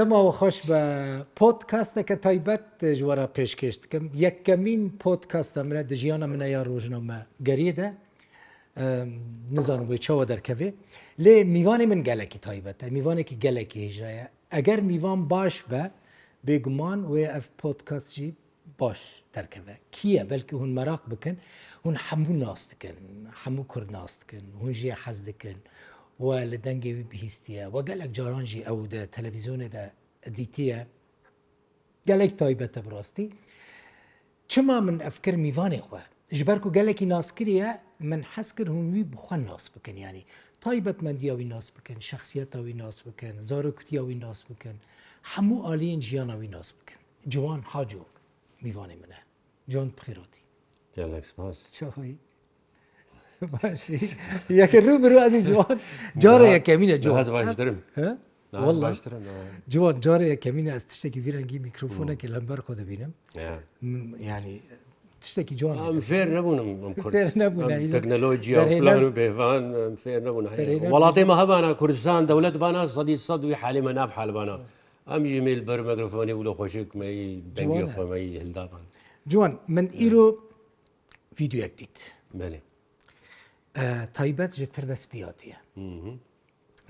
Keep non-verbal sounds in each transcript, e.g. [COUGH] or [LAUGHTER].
دەماوە خۆش بە پۆتکاستەکە تایبەت ژوەرە پێشکەش دکەم یەکەمین پۆتکاستە منە دژیانە منە یا ڕۆژنەمە گەریێدە نزانم بۆی چاوە دەرکەوێ لێ میوانی من گەلێکی تایبەتە میوانێکی گەلێکی هێژایە ئەگەر میوان باش بە بێگومان وێ ئەف پۆتکاسجی باش دەرکەوە کییە بەلکی هون مەراق بکەن هون هەموو ناست دکن هەموو کورد ناست دکن هون ژێ حەز دکن و لە دەنگێوی بهیستیە وە گەلێک جارانژی ئەو دە تەلەڤیزیۆنێدا دیتیە گەلێک تایبەتە بڕاستی چما من ئەفکر میوانێ خوێ ژبەر و گەلێکی ناسکریە من حەز کرد هونوی بخوا ناس بکن ینی تایبەتمەندیاوی ناس بکەن شخصیتەوی ناس بکەن زار کوتییاوی ناس بکەن هەموو عالیین ژیانەوی ناس بکەن جوان حاجۆ میوانی منە جوان بخیراتی یەکە ڕوو بروازی جوان جارە یەکەمینە جوازم جوان جارە یەکەمینە ئەس تشتێکی ڤرەنگی میکروفۆنێکی لەمبەر خۆ دەبینم ینی تشتێکی جوان فێر نبوونم تەکنەلۆجییا و بێوان فێر نبوون وڵاتێمە هەبانە کوردستان دەولەت بانە سەدی سەد و حالێمە ناف حالبانە ئەم ژمێل بەر مەگرفۆنی و لە خۆشی کومەی بەنگی خۆمەی هەلدابان جوان من ئیرۆ ویددیوەک دیت تایبەت ژ تر بەس پیاتە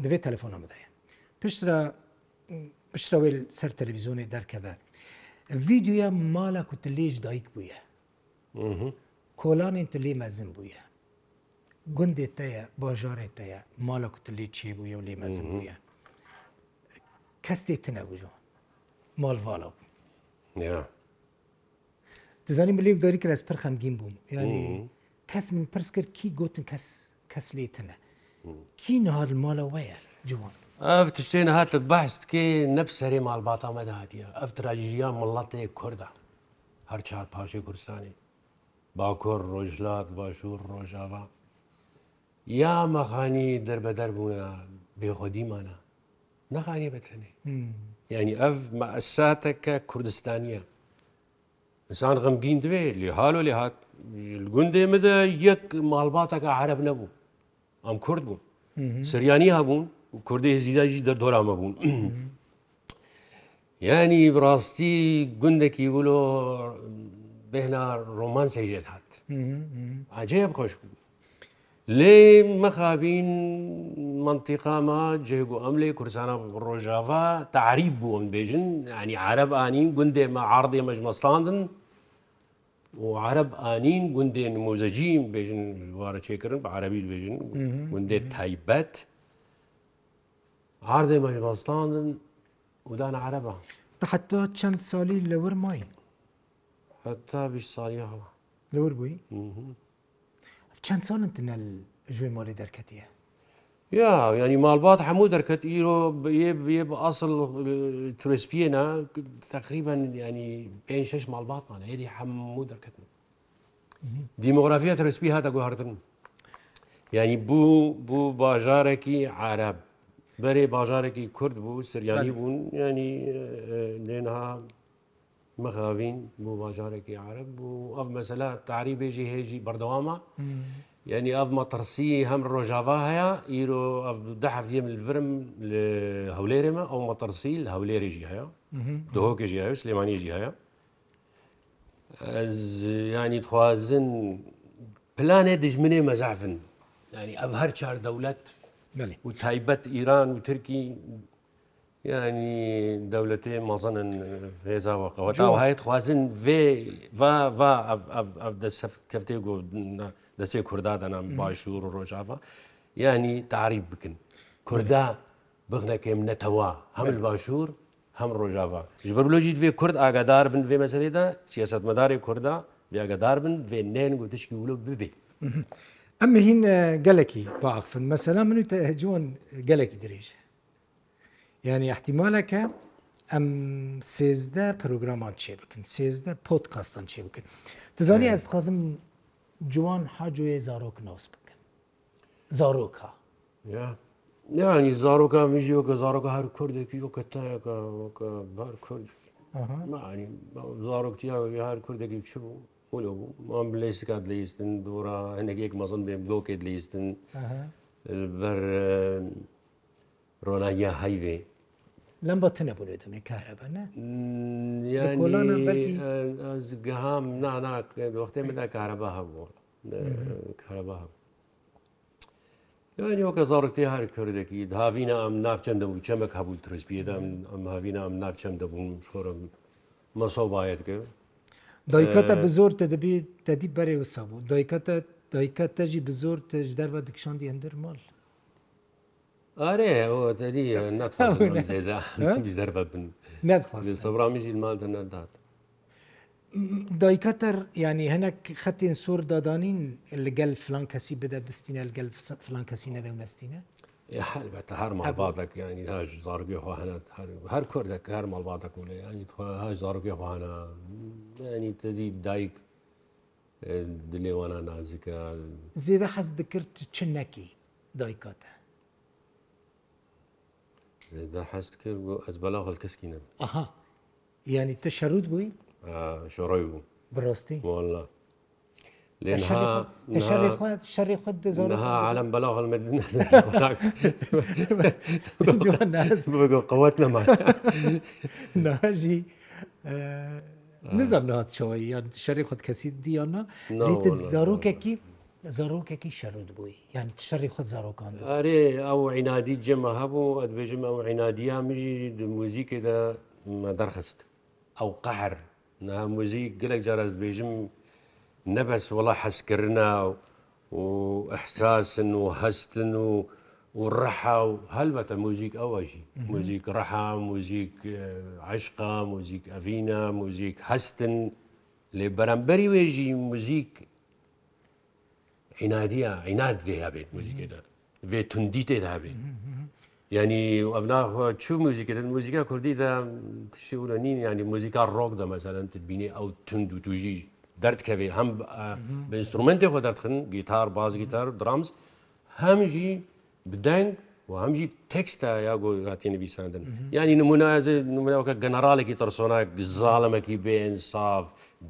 دەبێت تەلفۆنە بدەیە پشترا پشتەوەی سەر تەلەویزیۆنی دەرکەبە ویددیوە مالا کوتلێژ دایک بووە کۆلانێن تلێ مەزم بووە گوندێت تەیە باژارێت تەیە مالا کوتلێ چی بووە و لێ مەزم بووە کەستێت تەنەبوو ماڵواڵە بوو دەزانی من لێک داری کە لەس پر خەمگین بووم یعنی کەس من پرس کرد کی گوتن کەس کەس لێتنە کی نهار مالەوەیە جوان ئەف تشتێنە هات لە بەستکێ نەب سەری مالباتامەدا هاتیە ئەف تراژیان مڵاتەیە کووردا هەر چهار پاشی کوردستانی باکۆر ڕۆژلات باشوور ڕۆژاوا یا مەخانی دەربەدەر بوونە بێخۆدیمانە نەخانی بەتەنێ ینی ئەف مەساتەکە کوردستانیە ئسان غەمگین دوێ لێ هاالۆ لێ هاات گوندێ مدە یەک ماڵباتەکە عرب نەبوو ئەم کورد بوون سریانی هەبوون کوردی هێزیداژی دەردۆرامە بوون ینی بڕاستی گوندێکی بولۆ بهێنا ڕۆمان سەیژێت هات عجێ بخۆش بوو لێ مەخابین منتیقامە جێگو ئەم لێ کورسانە ڕۆژاوا تعریب بووم بێژن ینی عرب ئانی گوندێمە عاردێ مەژمەستاندن عرب ئانین گوندێ نمۆزەجیم بێژن وارە چێکردن بە عربی بێژن گوندێ تایبەت هەردێ مەژباستاندن ودان عربە حتا چەند سالی لەور مای حتا بیش سالی هەڵ لەور بووی چەند ساڵن تنە ژێ مالی دەرکەتیە یا ینی مالبات هەموو دەرکەت ئیرۆ بێ بە ئاسڵ تورسپیەنە تقریبن ینی پێ شش مالباتمان هێدی هەموو دەرکەتن دیمۆگرافیا ترسپی هاتە گوهارتن ینی بوو بوو باژارێکی عرب بەرێ باژارێکی کورد بوو سریانی بوون ینی لێنها مەخاوین بوو باژارێکی عرب بوو ئەف مەسەلا تاریبێژی هێژی بەردەوامە یعنی ئەف مەترسی هەم ڕۆژاوا هەیە ئیرۆ دەحەفیم لڤرم لە هەولێرێمە ئەو مەترسی لە هەولێرێژی هەیە دهۆکێژی هەیە سلێمانێژی هەیە ینی خوازن پلانێ دژمنێ مەزافن ینی ئەف هەر چار دەولەت و تایبەت ئیران و ترکی ینی دەولەتێ مەزەنن هێزاوەقەوە تاوهایەت خوازن vê کەفتێ گۆ دەسێ کووردا دەنام باشوور و ڕۆژاوا ینی تاریب بکن کوردا بغنەکەم نەتەوە هەمل باشوور هەم ڕۆژاوا ji بەرلۆژی دوێ کورد ئاگادار بن vê مەسەرێدا سیاست مەداری کووردا بیاگەدار بن vê نێن و تشکی ولو ببێ. ئەمە هین گەلێکی باخفن مەسەلا من تەهجوۆن گەلێکی درێژە. یعنی احتیمالەکە ئەم سێزدە پرۆگرامان چێ بکن سێزدە پۆت قاستان چێ بکن دەزانی ئەس خازم جوان حاجێ زارۆک ناوس بکەن زارۆکە یانی زارۆکە میژیۆکە زارۆکە هەر کوردێکی وەکە تایەکە بار کورد زارۆکتی هەر کوردێکی چ بوو ولو مام بلێستکات لەیستن دوورە هەندێکێک مەزن بێ بلۆکێت لەیستن بەر ڕۆناگە هەیوێ لەم بە تنەبوون دەمێ کارەبەنە گەهام ناناوەختی مندا کارەبا هەبوو کارەبا هەبوو وەکە زارتی هەر کردێکی هاوینە ئەم نافچەند دەبوو چەمەک هەبوو ترسپیدام ئەم هاوینە ئەم نافچەم دەبووم شۆرم مەسەوبایەت کرد دایکەتە بزۆر دەبێت تەدی بەرێ وسا بوو دایکەتە دایکەتەژی بزۆر تەژ دەربە دکشاندی ئەندەر ماڵ آره او داری نتخواستم زیده بیشتر ببین نتخواستم سبرامیش ایلمان ده نداد دایکەتەر ینی هەنێک خەتێن سۆر دادانین لەگەل فلان کەسی بدە بستینە لەگەل فلان کەسی نەدەونەستینە حلبەتە هەر مەڵباتێک ینی هاش زارگوێ هەنات هەر کوردێک هەر مەڵباتە کوولێ ینی هاش زارگوێ هاانە ینی تەزی دایک دلێوانە نازیکە زێدە حەز دەکرد چ نەکی دایکاتە دا حەست کرد بۆ ئەس بەلا هەڵکەسکی نەب ئەها ینی تە شەرود بووی شڕۆی بوو بڕاستی وله شەڕی خود دەزۆها عالم بەلا هەڵمە [LAUGHS] [LAUGHS] قوت نەما [LAUGHS] ناژی نزم نات شەوە یان شەری خودت کەسی دیانە زارۆکێکی زەڕۆکێکی شەرود بووی یان شەڕی خود زارۆکان ئارێ ئەو عینادی جێمە هەبوو ئەدبێژم ئەو عینادیا مژی موزیکێدا دەرخست ئەو قەهر نا موزیک گلێک جارەست بێژم نەبەس وڵە حەسکردنا و ئەحساسن و هەستن و و ڕەحا و هەلبەتە موزیک ئەوەژی موزیک ڕەحا موزیک عشقا موزیک ئەڤینە موزیک هەستن لێ بەرەمبەری وێژی موزیک حینادیە عینات دێ هەبێت موزیکەدا بێ توندی تێدا هەبێت ینی ئەنا چوو موزیکردن موزیکا کوردیدا تشیونە نین ینی موزیکا ڕۆک دە مەسەەن تبینێ ئەو تند و توژی دەردکەوێ هەم بە ئینسترومنتی خۆ دەردخن گیتار باز گیتار درامز هەمژی بدەنگ و هەمژی تەکستە یا گۆگاتی نویساندن ینی نمونایز نمونەوەکە گەنەرالێکی تەرسۆناک زاڵمەکی بێئساف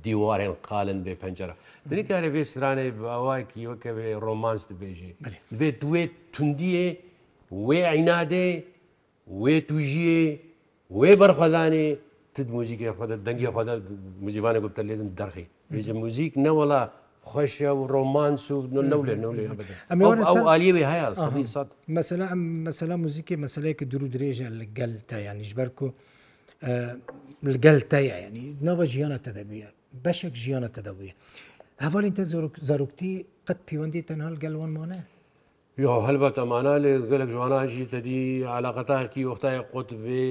دیوارێن قالن بێ پەنجرە دنی کارێ بێ سرانێ باواکی وەکە بێ ڕۆمانس دەبێژێ بێ دوێ توندیە وێ عینادێ وێ توژیە وێ بەرخەدانێ تد موزیکی خۆدە دەنگی خۆدە موزیوانە گوتە لێدن دەرخی بێژە موزیک نەوەڵە خۆشە و ڕۆمانس و نەولێ نەولێ ئالیەوێ هەیە مەسەلا ئەم مەسەلا موزیکی مەسلەیەکە درو درێژە لە گەل تا یانیش بەرکو گەل تاە ینی نەوە ژیانە تەدەبیە بەشێک ژیانە تەدەبیە هەڤالین تە زۆرکتی قەت پەیوەندی تەنها گەلوانمانە یا هەلبەت ئەمانە لە گەلک جوانانشی تدی علااقەتاکی وەختای قوت بێ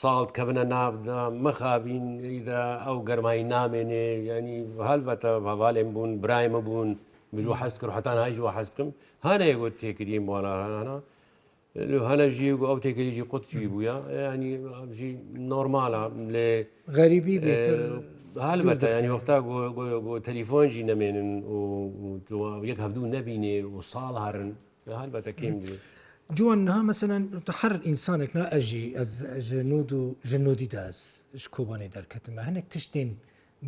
ساڵت کەونە نافدا مەخابین ئیدا ئەو گەرمایی نامێنێ ینی هەلبەتە هەواالێن بوون برایمە بوون بژوو حەست کرد حتان هاژ و حەستکم هەنەیە گوت تێکردیم بۆڵانانە هەنەژی و ئەو تێکریژی قوتجی بووە ینی نۆرمالە لێ غەریبی بێت هەلبەتەینی وەختا تەلیفۆنجی نەمێنن یەک هەفتوو نەبینێ و ساڵ هەرن هەلبەتە کەم دی. جوان نها مثلا تحر انسانك نا اجي از جنود جنودي داز شكوباني در كتما هنك تشتين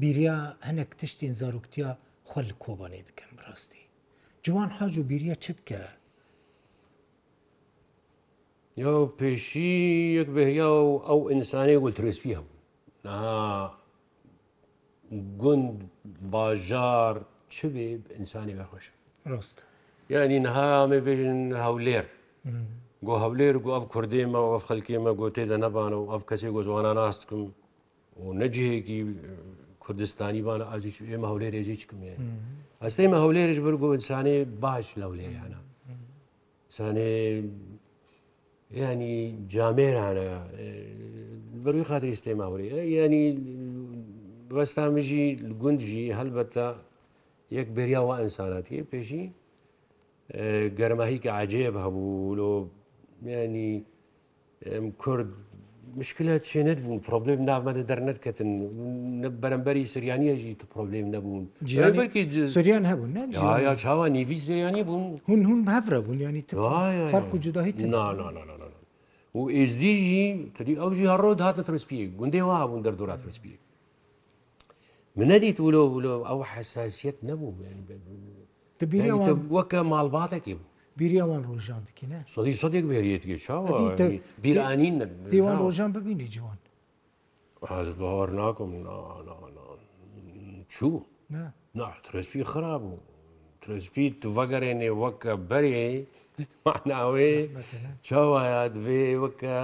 بيريا هنك تشتين زاروكتيا خل كوباني دكم براستي جوان حاجو بيريا چتكا يا بيشي يك بهيا او انساني قلت رسبيهم نها گوند باژار چ بێ ئینسانی بەخۆش ڕست یعنی نهامێ بێژن هەولێر گۆ هەولێر گو ئەف کوردێمە ئەف خەلکێمە گۆتێدا نەبانە و ئەف کەسێ گۆ زوانان ناستکم و نەجهێکی کوردستانی بانە ئازیش ئێمە هەولێر ێزیچکمێ ئەستەیمە هەولێرش بەرگۆ ئینسانێ باش لەولێریانە سانێ ینی جامێرانە بەروی خاتری ستێماوری ینی بەستانبژی گوندژی هەلبەتە یەک بریاوە ئەسانەتیە پێشی گەرمایی کە عجەیە هەبوو لۆ میانی کورد مشکلات شێنێت بوون پرۆبلم نامەدە دەرنەتکەتن بەرەمبەری سریانیەژی پرۆبلم نەبوون سریان هەبوون یا چاوا نیوی زریانی بوون هون هون هەفرە بوون ینی فەرق و جداهی و ئێزدیژی تری ئەوژی هەڕۆ هاتە ترسپی گوندێ وا بوون دەردۆرات ترسپیک منەدیت ولۆ ولۆ ئەو حساسیت نەبوو وەکە ماڵباتێکی بوو بیریاوان ڕۆژان دکینە سەدی سەدێک بێریێتگە چاوە بیرانین دیوان ڕۆژان ببینی جوان بەهار ناکەم چوو ترسپی خراپ بوو ترسپی تو وەگەڕێنێ وەکە بەرێ معناوێ چاوایە دوێ وەکە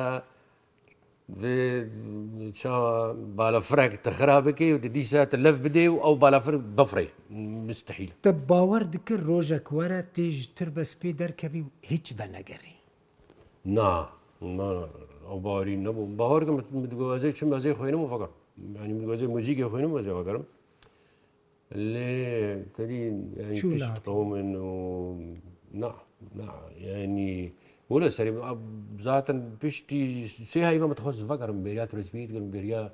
بالافرەك تەخرا بکەی و دیسە لەف بدێ و ئەو بالافر بفرێ مستحیل دە باوەڕ دکرد ڕۆژێک وەرە تێژتر بە سپی دەرکەوی و هیچ بە نەگەری نا ئەو باوەری نەبوو باوەرگم گوازەی چم بەزەی خوێنم و فەکەم ینی گوازەی مۆزیکە خوێنم بەزەوەگەرم لێ تری من و نا ینی ولا سري zaten piştî sê heyva min xwaz vekirim bêriya turismiyê dikirim bêriya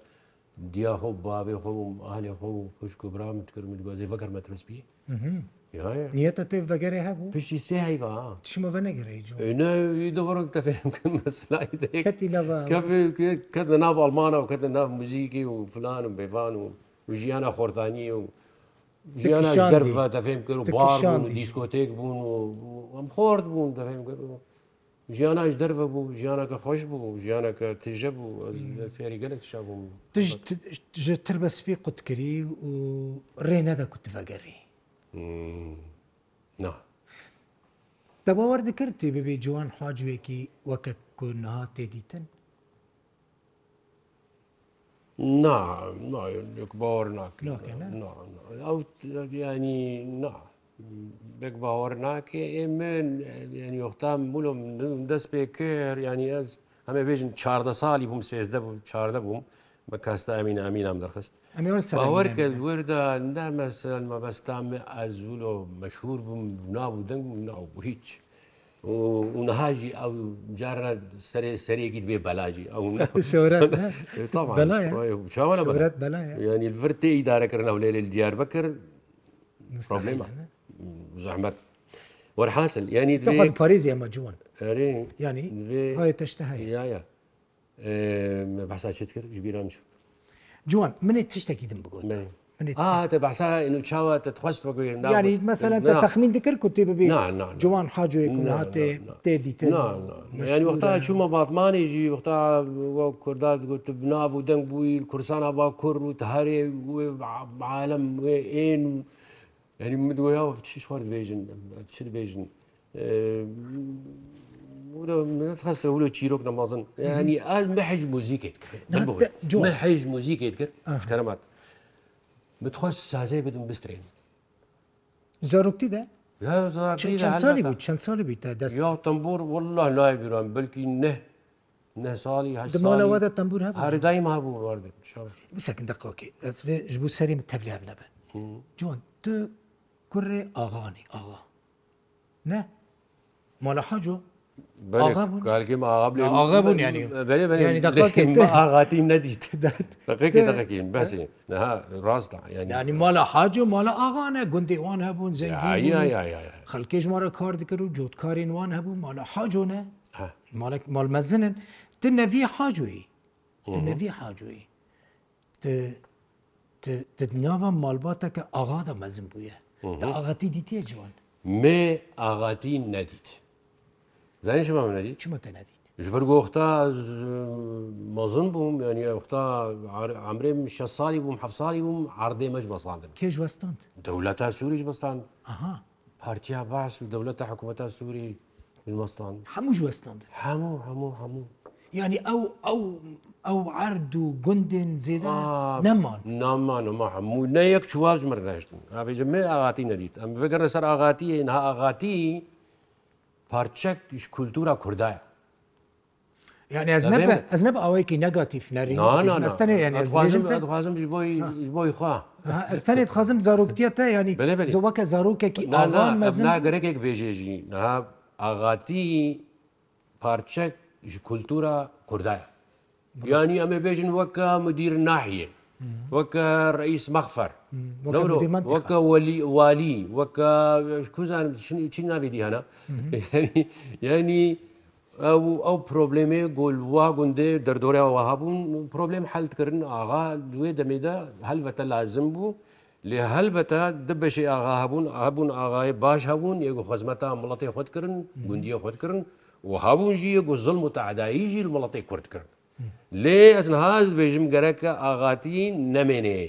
diya xew bavê xew ahlê xew xuşk û bira min dikirim min gwazê vekirme turismiyê Niyeta tê vegerê hebû piştî sê heyva tişime ve negerê dovrak tefehim ket de nav Almana û ket de nav muzîkî û filan û bêvan û jiyana xordaniyê û ژیانە دەرفە دەفێم کرد و بار بوون و دیسکۆتێک بوون و ئەم خۆرد بوون دەفێم کرد و ژیاناش دەرە بوو ژیانەکە خۆش بوو ژیانەکە تژە بوو فێری گەلێکشا بووم تر بە سپی قوتکری و ڕێ نەدەکوتڤگەری دەباوەەر دەکرد تێ ببێ جوان حاجوێکی وەکە کوونها تێدیتن نا باوەڕ ناکە ئەو ینی نا. بێک باوەڕ ناکێ ئێمە یۆختام بولم دەست پێ کرد ینی ئەس ئەمێ بێژن چاردە ساڵی بووم سێزدە بوو چاردە بووم بە کاستا ئەمین ئامی نام دەرخست باوەرکە وەردا ندا مەسەل مەبەستام ئەزولۆ مەشهور بووم ناو و دەنگ ناو هیچ. ونهاژی ئەو جارە سەرێکیت بێ بەلاژی ئەوەت ینی ڤرتێ ئیدارەکردن ئەو لێ دیار بەکرد زحمت والحاصل يعني تقعد باريس يا مجوان يعني هاي تشتهي يا يا بحسا شتكر جبيرا نشوف جوان من تشتكي دم بقول اه انت بحسها انه تشاوى تتخست يعني مثلا انت تخمين ذكر كنت ببي نعم نعم جوان حاجه يكون هاتي تيدي تيدي نعم نعم يعني وقتها شو ما باطمان يجي وقتها كردات قلت بناف ودنك بوي الكرسان ابا كر وتهري وعالم وين ینی مدوەیە چی شوار دەبێژن چ دەبێژن خەسە ولو چیرۆک نەمازن ینی مەحج موزیکێت حیژ موزیکێت کرد کەرەمات بتخواست سازەی بدم بسترێن زارۆکتی دە؟ ساڵی بوو چەند ساڵی بیت دەست یا تەمبور وله لای بیران بلکی نە نە ساڵی هەمالەوەدە تەمبور هەردای ما بوو واردێ بسەکن دەقۆکی ئەس بوو سەریم تەبلا بنەبە جوان تو کوڕێ ئاغانی ئاغا نە مالا حەجۆ ئاغاتیم [LAUGHS] نەدیت [LAUGHS] بەسی ڕاستە ینی مالا حاج و مالا ئاغانە گوندیوان هەبوون زە خەکێژمارە کار دکرد و جوتکارین وان هەبوو مالا حاجۆنە مالمەزنن ت نەوی حاجوی نەوی حاجوی دنیاوە مالباتە کە ئاغادا مەزم بووە ئاغاتی دیتێ جوان مێ ئاغاتی نەدیت زانش نەدیت چمەتە نەدیت ژبەر گۆختا مەزن بووم ینی ئەوختا ئەمرێم شە ساڵی بووم حە ساڵی بووم عردێ مەش بەسڵاندن کێژ وەستند دەولەتە سووریش بستان پارتیا باس و دەولەتە حکوومەتە سووری مەستان هەموو وەستان هەموو هەموو هەموو يعني او او ئەو عرد و گوندن زێدا نەمان نامان و مەحمموو نە یەک چواز مەرگشتن ئاێژە مێ ئاغاتی نەدیت ئەم فگەرە سەر ئاغاتی ئەها ئاغاتی پارچەکیش کولتورا کوردایە یعنی ئەز نەبە ئەز نەب ئەوەیەکی نەگاتیف نەری خوازم بۆی خوا ئەستانێت خازم زارۆکتیە ینی وەکە زارۆکێکی ناگەرەکێک بێژێژی نها ئاغاتی پارچەک ji kultûra Kurdaya. Yani em ê bêjin weke müdîr nahiyê weke reis mexfer weke welî walî weke kuzan çi navê dihana yani ew ew problemê golwa gundê derdoreya weha bûn problem hel kirin axa duê demê de helvete lazim bû lê helbete di beşê axa hebûn hebûn axayê baş hebûn yê xwezmeta milatê xwed kirin gundiye xwed kirin و هەبوون ژیە گۆ زل متعادایی ژیل وڵەتی کورد کرد لێ ئەس هاست بێژم گەرەکە ئاغاتی نەمێنێ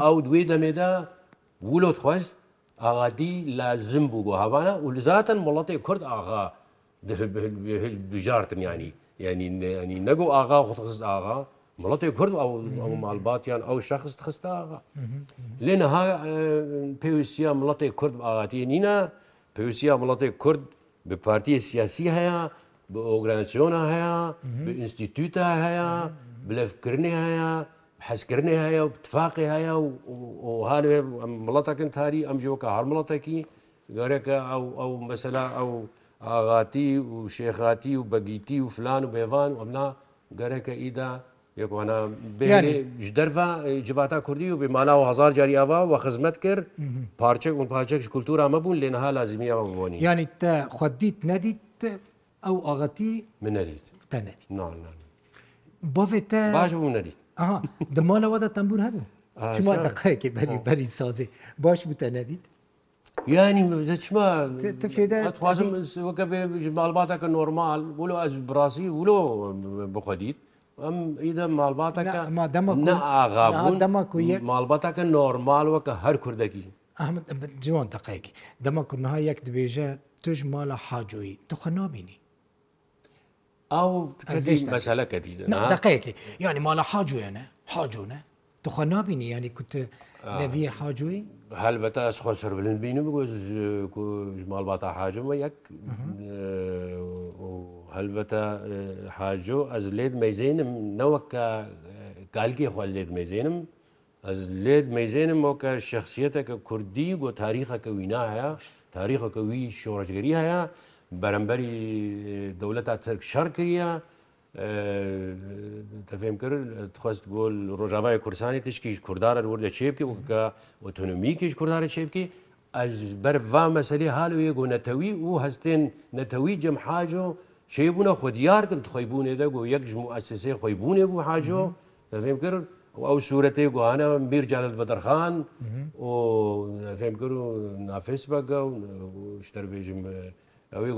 ئەو دوێ دەمێدا ولۆت خوست ئاغادی لازم بوو بۆ هەبانە و لزاتەن وڵەتی کورد ئاغا بژارتنیانی ینی ینی نەگو ئاغا خوتخست ئاغا مڵەتی کورد ئەو مالباتیان ئەو شخص خست ئاغا لێنەها پێویستە مڵەتی کورد ئاغاتی نینە پێویستە مڵەتی کورد به پارتی سیاسی هەیە بە ئۆگرانسیۆنە هەیە بە ئینستیتوتە هەیە بلفکردنی هەیە حەزکردنی هەیە و تفاقی هەیە و هاوێ مڵەتەکن تاری ئەم جۆکە هەڵمڵەتێکی گەرەکە ئەو ئەو مەسەلا ئەو ئاغاتی و شێخاتی و بەگیتی و فلان و بێوان ئەمنا گەرەکە ئیدا دەرە جواتا کوردی و بمالا و هزار جاری ئاوا و خزمەت کرد پارچێک و پارچێک کولتورا مەبوون لێنها لازمیەوە بوونی ینی تا خودیت نەدیت ئەو ئاغەتی منەریت تەنێت بۆێت باش بوو نەریت دمالەوەدا تەمبور هەبوو چما دقەیەکی بەری بەری سازی باش بتە نەدیت ینی چمازم وەکە بێ ماڵباتەکە نۆرمال بۆ ئەس براسی ولۆ بخۆدیت ئەم ئیدە ماڵباتەکە ئاغابوون ماڵباتەکە نۆرمالوەکە هەر کوردەکی جوان تەقەیەکی دەمە کوردنها یەک دبێژە توش ماڵە حاجۆیی توخە نابینی ئەو مەسەلەکە دیدە دقەیەکی یعنی ماڵە حاجوێنە حاجوونە تخوا نبینی ینی کوت لەوی حاجوی هەلبەتە ئەس خۆ سەرربلند بینم بگۆ ژمالباتا حاجمە یەک هەلبەتە حاجۆ ئەز لێت مەزێنم نەوەکە کالکی خوال لێت مەزێنم ئەز لێت مەزێنم وەکە شخصیتەکە کوردی بۆ تاریخەکە وینا هەیە تاریخەکە وی شۆڕژگەری هەیە بەرەمبەری دەولەتە ترک شەڕ کریە تەفێم کرد خست گۆل ڕۆژاوای کورسانی تشکیش کوردارە وردە چێبکی وکە ئۆتۆنمیکیش کوردارە چێبکی ئەز بەرڤ مەسەری هاالویە گۆ نەتەوی و هەستێن نەتەوی جەم حاجۆ شێبوونە خودیار کرد خۆی بوونێدا گۆ یەک ژم و ئەسسێ خۆی بوونێ بوو حاجۆ دەفێم کرد ئەو سوورەتی گوهانە بیرجانت بەدەرخان و فێم کرد و نافێس بەگە و شتەربێژم ئەوەی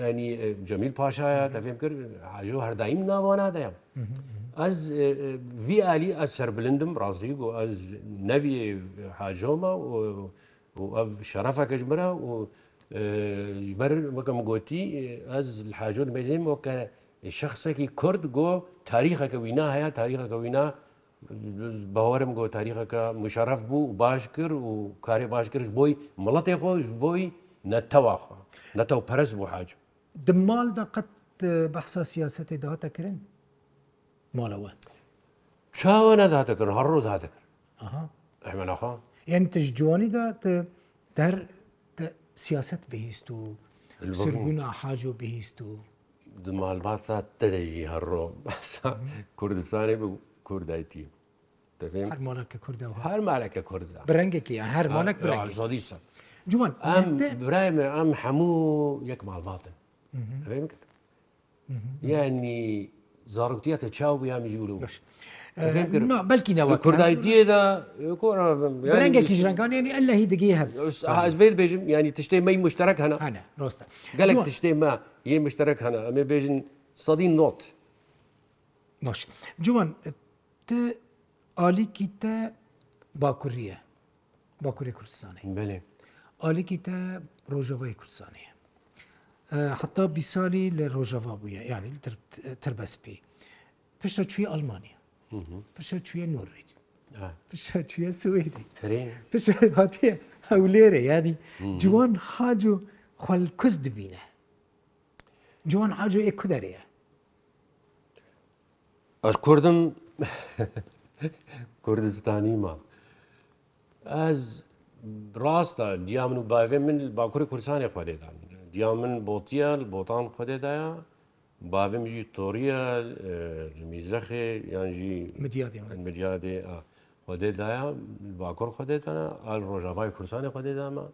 ینی جەمیل پاشایە تەفێم کرد حاجۆ هەردایم ناوانادەیە. ئەس وی علی ئە سربلندم ڕازی و ئەس نەوی حاجۆمە ئەف شەرەفەکەش برە و بەر وەکەم گوتی ئەس حاجۆ بێزیمەوە کە شخصێکی کورد گۆ تاریخەکە وینا هەیە تاریخەکە وینا باوەرم گۆ تاریخەکە مشەرەف بوو باش کرد و کارێ باش کردش بۆی مڵەتێ خۆش بۆی نەتەواخوا نەتەو پەرست بۆ حاج دمالدا قەت بەحسا سیاستی داهاتەکردن مالەوە چاوە نەداتەکرد هەڕوو دااتەکرد ئەمە نەخوا یعنی تش جوانیدا دەر سیاست بهیست و سرگونا حاج و بهیست و دمالباتا تدەژی هەڕۆ باسا کوردستانی بە کوردایتی هەر مالەکە کوردەوە هەر مالەکە کوردە برنگێکی هەر مالەک زادی سەب جوان برایمە ئەم هەموو یەک ماڵباتن یعنی زارروکتیەتە چاو بیامی جوولە بەش. بەلکی نەوە کوردای دیێدا ڕەنگێکی ژرانگانیانی ئە لە هی دەگەی هەبێت بێژم ینی تشتەی مەی مشتەرەك هەنا هەە ڕۆستە گەلێک تشتەی ما یە مشتەرەك هەنا ئەمێ بێژن سەدی نۆت باش جوان عالیکی تە باکووریە باکووری کوردستانی بێ ئالێکی تە ڕۆژەوەی کوردستانەیە حتا بیسالی لە ڕۆژەوا بووە یانی تربەسپی پشتە چوی ئەلمانیا پشە چویە نۆرویج پشە چویە سوێدی پشە هاتیە هەولێرە ینی جوان حاج و خەل کورد بینە جوان حاج و ئێ کودەرەیە ئەش کوردم [LAUGHS] کوردستانی ما ئەز ڕاستە دیامن و باوێ من باکووری کورسانی خودێدان دیا من بۆتیە بۆتان خودێدایە باوێمژی تۆریە میزەخێ یانژی مدیادێ خودێدایە باکۆر خودێتەنە ئال ڕۆژاوای کورسانی خودێدامە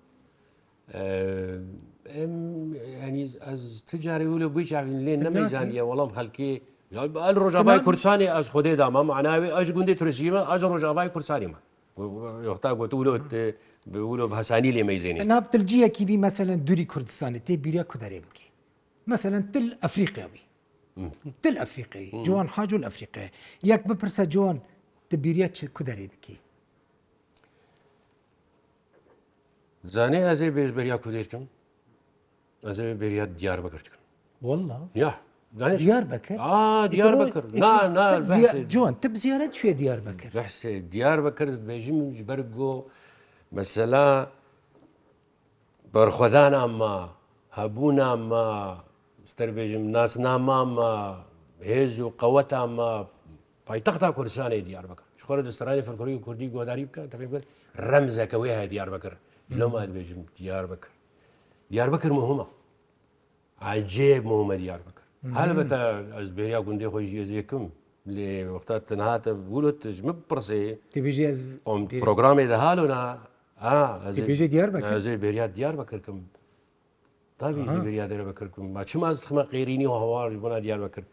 ئەنیز ئەز تجاری و لە بووی چاوین لێ نەمەزانیە وەڵام هەلکی ئەل ڕۆژاوای کورسانی ئەس خودێدامە معناوی ئەش گوندی ترسیمە ئەژ ڕۆژاوای کورسانیمە یختا گوتورۆت بورۆ هەسانی لێ مەیزێنێ نابتلجیەکی بی مەسەن دووری کوردستانی تێ بیریا کودارێ بکە مەسەن تل ئەفریقیاوی تل ئەفریقی جوان حاجول ئەفریقی یەک بپرسە جوان تبیریە چ کودارێ دکی زانێ ئەزێ بێژبەریا کودێتکەم ئەزێ بێریات دیار بەگرتکن والله یا دیار بکرد دیار بکرد جوان تب زیارەت شوێ دیار بکرد دیار بکرد بێژیم بەرگۆ مەسەلا بەرخۆدان ئەمە هەبوو نامە ستەربێژم ناسنامامە هێز و قەوەت ئەمە پایتەختا کوردستانی دیار بکرد خۆرە دەسترانی فکری و کوردی گۆداری بکە تەفێ ڕەمزەکەوەی هەیە دیار بکرد لەمان بێژم دیار بکرد دیار بکرد مهمە عجێب مهمە دیار بکرد هەلبەتە ئەس بێریا گوندی خۆی ژێزیەکەم لێ وەختا تەنهاتە بولت ژمە بپرسێ پرۆگرامی دەهالۆنا ئازێ بێریا دیار بەکردکم تاوی بێریا دەرە بەکردکم ماچم ئاز خمە قێرینی و هەواژ بۆنا دیار بەکرد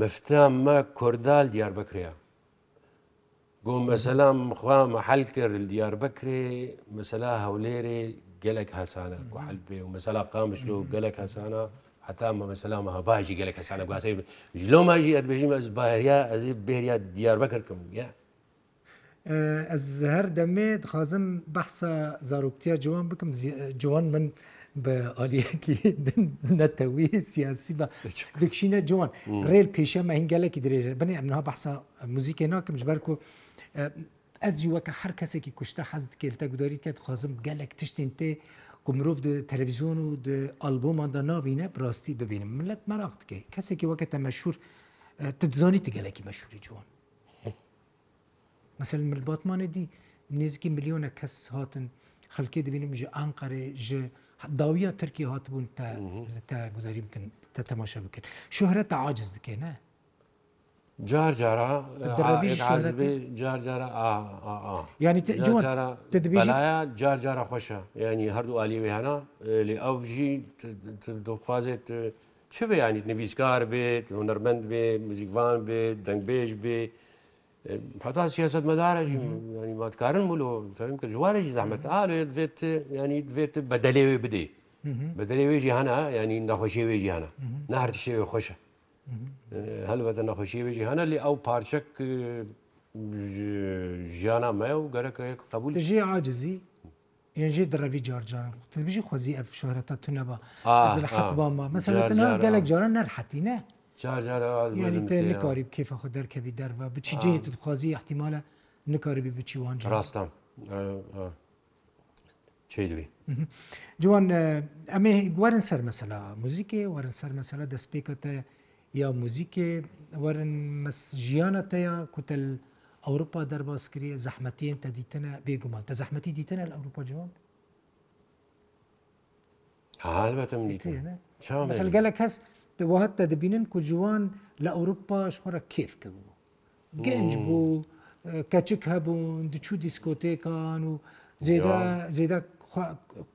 مەفتاممە کوردال دیار بکرێە گۆ مەسەلام خواامە حەل کرد دیار بکرێ مەسەلا هەولێرێ گەلک هەسانە حەل پێ و مەسەلا قامشت و گەلک هەسانە حتا مەمەسەلامەها باجی گەلە کەسانە گواسی لۆ ماژی ئەربێژیم ئەس باهریا ئەز بێریا دیار بەکردکەم گە ئەس هەر دەمێت خازم بەحسە زارروکتیا جوان بکەم جوان من بە ئالیەکی [LAUGHS] نەتەوی سیاسی بە دکشینە جوان ڕێل پێشەمە هنگگەلێکی درێژە بنێ ئەمنها بەحسا موزیکی ناکەم ژبەر و ئەجی وەکە هەر کەسێکی کوشتە حەز دکێتە گوداریت کات خازم گەلێک تشتین تێ کو مرۆڤ د تەلەویزیۆن و د ئەلبۆماندا ناوینە ڕاستی ببینم منلت مەراق دکەی کەسێکی وەکە تە مەشهور تزانی تگەلێکی مەشهوری جوان مثل ملباتمانە دی نێزیکی میلیۆنە کەس هاتن خەلکێ دەبینم ژە ئەنقەرێ ژە داویە ترکی هاتبوون تا گوداری بکەن تە تەماشا بکەن شوهرە تا عاجز دکێنە جار جارا جار جارا ینی تدبیلایە جار جارە خۆشە ینی هەردوو عالیوێ هەنا لێ ئەوژی دۆخوازێت چه بێ ینیت نویسکار بێت هوەرمەند بێ موزیکوان بێ دەنگبێژ بێ حتا سیاست مەدارەژی ینی ماتکارن بولۆم کە جوارێکی زەحمەت ئاێت بێت ینی بێت بەدەلێوێ بدێ بەدەلێ وێژی هەنا ینی نەخۆشی وێژی هەنا نهرتی شێوێ خۆشە هەلبەتە نەخۆشیە بێژی هەنە لێ ئەو پارچەک ژیانە مە و گەرەکەیەک قبول ژێ عجززی ێژێ دەڕەوی جارجان قوتبیژی خۆزی ئەف شوهرەتە تونەبە حەقبامە مەسەلا گەلێک جاران نەرحەتینە کاری بکیفە خۆ دەرکەوی دەرە بچی جێت خۆزی احتیمالە نکاربی بچی وانجا ڕاستان چێوی جوان ئەمێ گوارن سەر مەسەلا موزیکێ وەرن سەر مەسەلا دەستپێکەتە یا موزیکê werin jiyana te ya ku tel Ewropa derbas kiriye zehmetiyên te dîtine bêguman te zehmetî dîtine li Ewropa ciwan? Halbet min dîtine gelek hes hat te dibînin ku ciwan li Ewropa ji xwara kêf kebû. Genc bû, keçik hebûn, diçû dîskotêkan û zêde zêde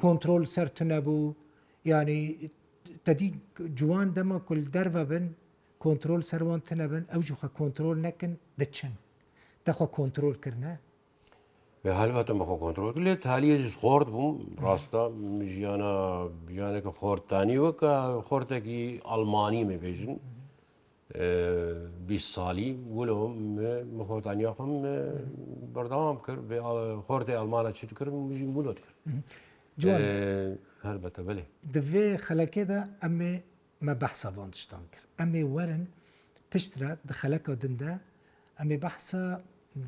kontrol ser tune bû yani tedî ciwan dema kul derve bin کۆنتترۆل سەروان تەنەبن ئەو جوخە کۆنتترۆل نەکەن دەچن دەخوا کۆنتترۆلکردە هەلبەتم بەخۆ کۆنتترۆل لێت تالیەی خۆرد بووم ڕاستە ژیانە بیانێکە خۆردانی وەکە خۆرتێکی ئەلمانی مێبێژن بی ساڵی گولەوە مخۆتانیاخم بەردەوام کرد خۆرتی ئەلمانە چیت کرد مژین بولۆت کرد هەربەتە بێ دەبێ خەلەکێدا ئەمێ me behsa vanştan kir. Em ê werin piştre di xeleka din de em ê behsa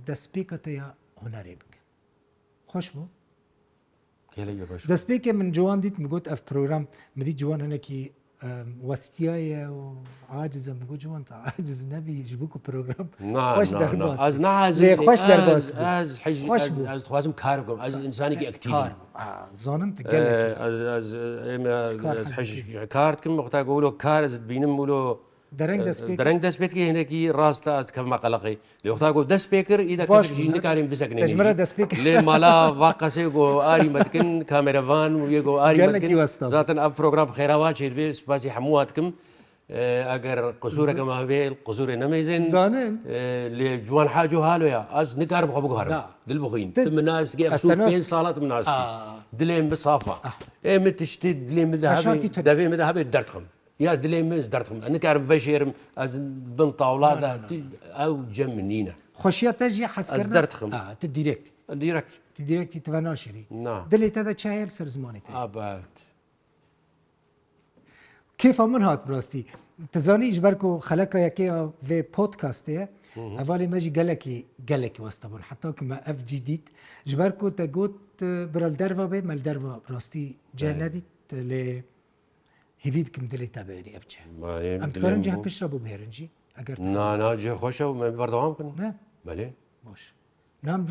destpêka te ya hunerê bikin. Xş bû? Destpêkê min ciwan dît mi got ev program midî ciwan hinekî وەستیایە و عاجزم گو جوان تا عاجز نەبی ji بوو و پروۆگرام خوازم کار بکەم ئەس ئینسانێکی ئەکتیار زانم ئێمە حش کارتکەم بەختا گەولۆ کارزت بینم ولۆ دەرەنگ دەست پێێت هێنێکی ڕاستە کەفمە قەلقی لەختا گۆ دەست پێ کرد ئیدەکارین بزەکنێمرە دەست لێ مالا ڤقەسێ گۆ ئاری مەتکن کامێرەڤان و یەگۆ ئاری زاتن ئەف پرۆگرام خێراوا چێت بێ سوپاسی هەموواتکەم ئەگەر قسوورەکەم هەبێ قزورێ نەمەزێن زانێن لێ جوان حاج و هاالۆە ئەس نکارم خۆ بگوهر دل بخۆین من ناسگە ساڵات من ناست دلێن بسافە ئێمە تشتی دلێ مدەهابێت دەوێ مدەهابێت دەرخم یا دلێ مز دەردخم نکارم بەژێرم ئەس بن تاوڵادا ئەو جەم نینە خۆشیە تەژی حەس دەردخم دیرێک دیرەک دیرێکی تواناشری دلێ تەدا چایر سەر زمانی ئابات کێفا من هات ڕاستی تزانی ئیشبەر و خەلەکە یەکێ vê پۆتکاستەیە ئەوالی مەژی گەلکی گەلێکی وەستەبوون حتاکمە ئەف جدید ژبەر و تەگوت برەل دەرەوە بێ مەل دەرەوە ڕاستی جە نەدیت لێ هیویدکم دلی تا بێنی ئەبچێ ئەم دەرنج پشتە بوو بێرنجی ئەگەر ناناجێ خۆشە و مە بەردەوام کردن بەێ باش نام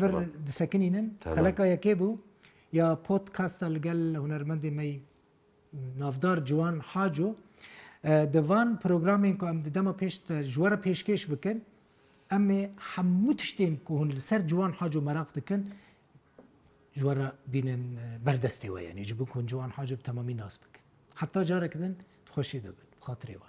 دسەکنینن خەلەکە یەکێ بوو یا پۆت کاستە لەگەل هوەرمەندی مەی نافدار جوان حاجۆ دەوان پرۆگرامین کو ئەم دەمە پێش ژوەرە پێشکەش بکەن ئەمێ هەموو شتێن کو هون لەسەر جوان حاجۆ مەراق دکن ژوەرە بینن بەردەستی وە یعنی جبوو کون جوان حاجب تەمەمی ناس بکە حتا جارێکدن خۆشی دەبن خااتێوە.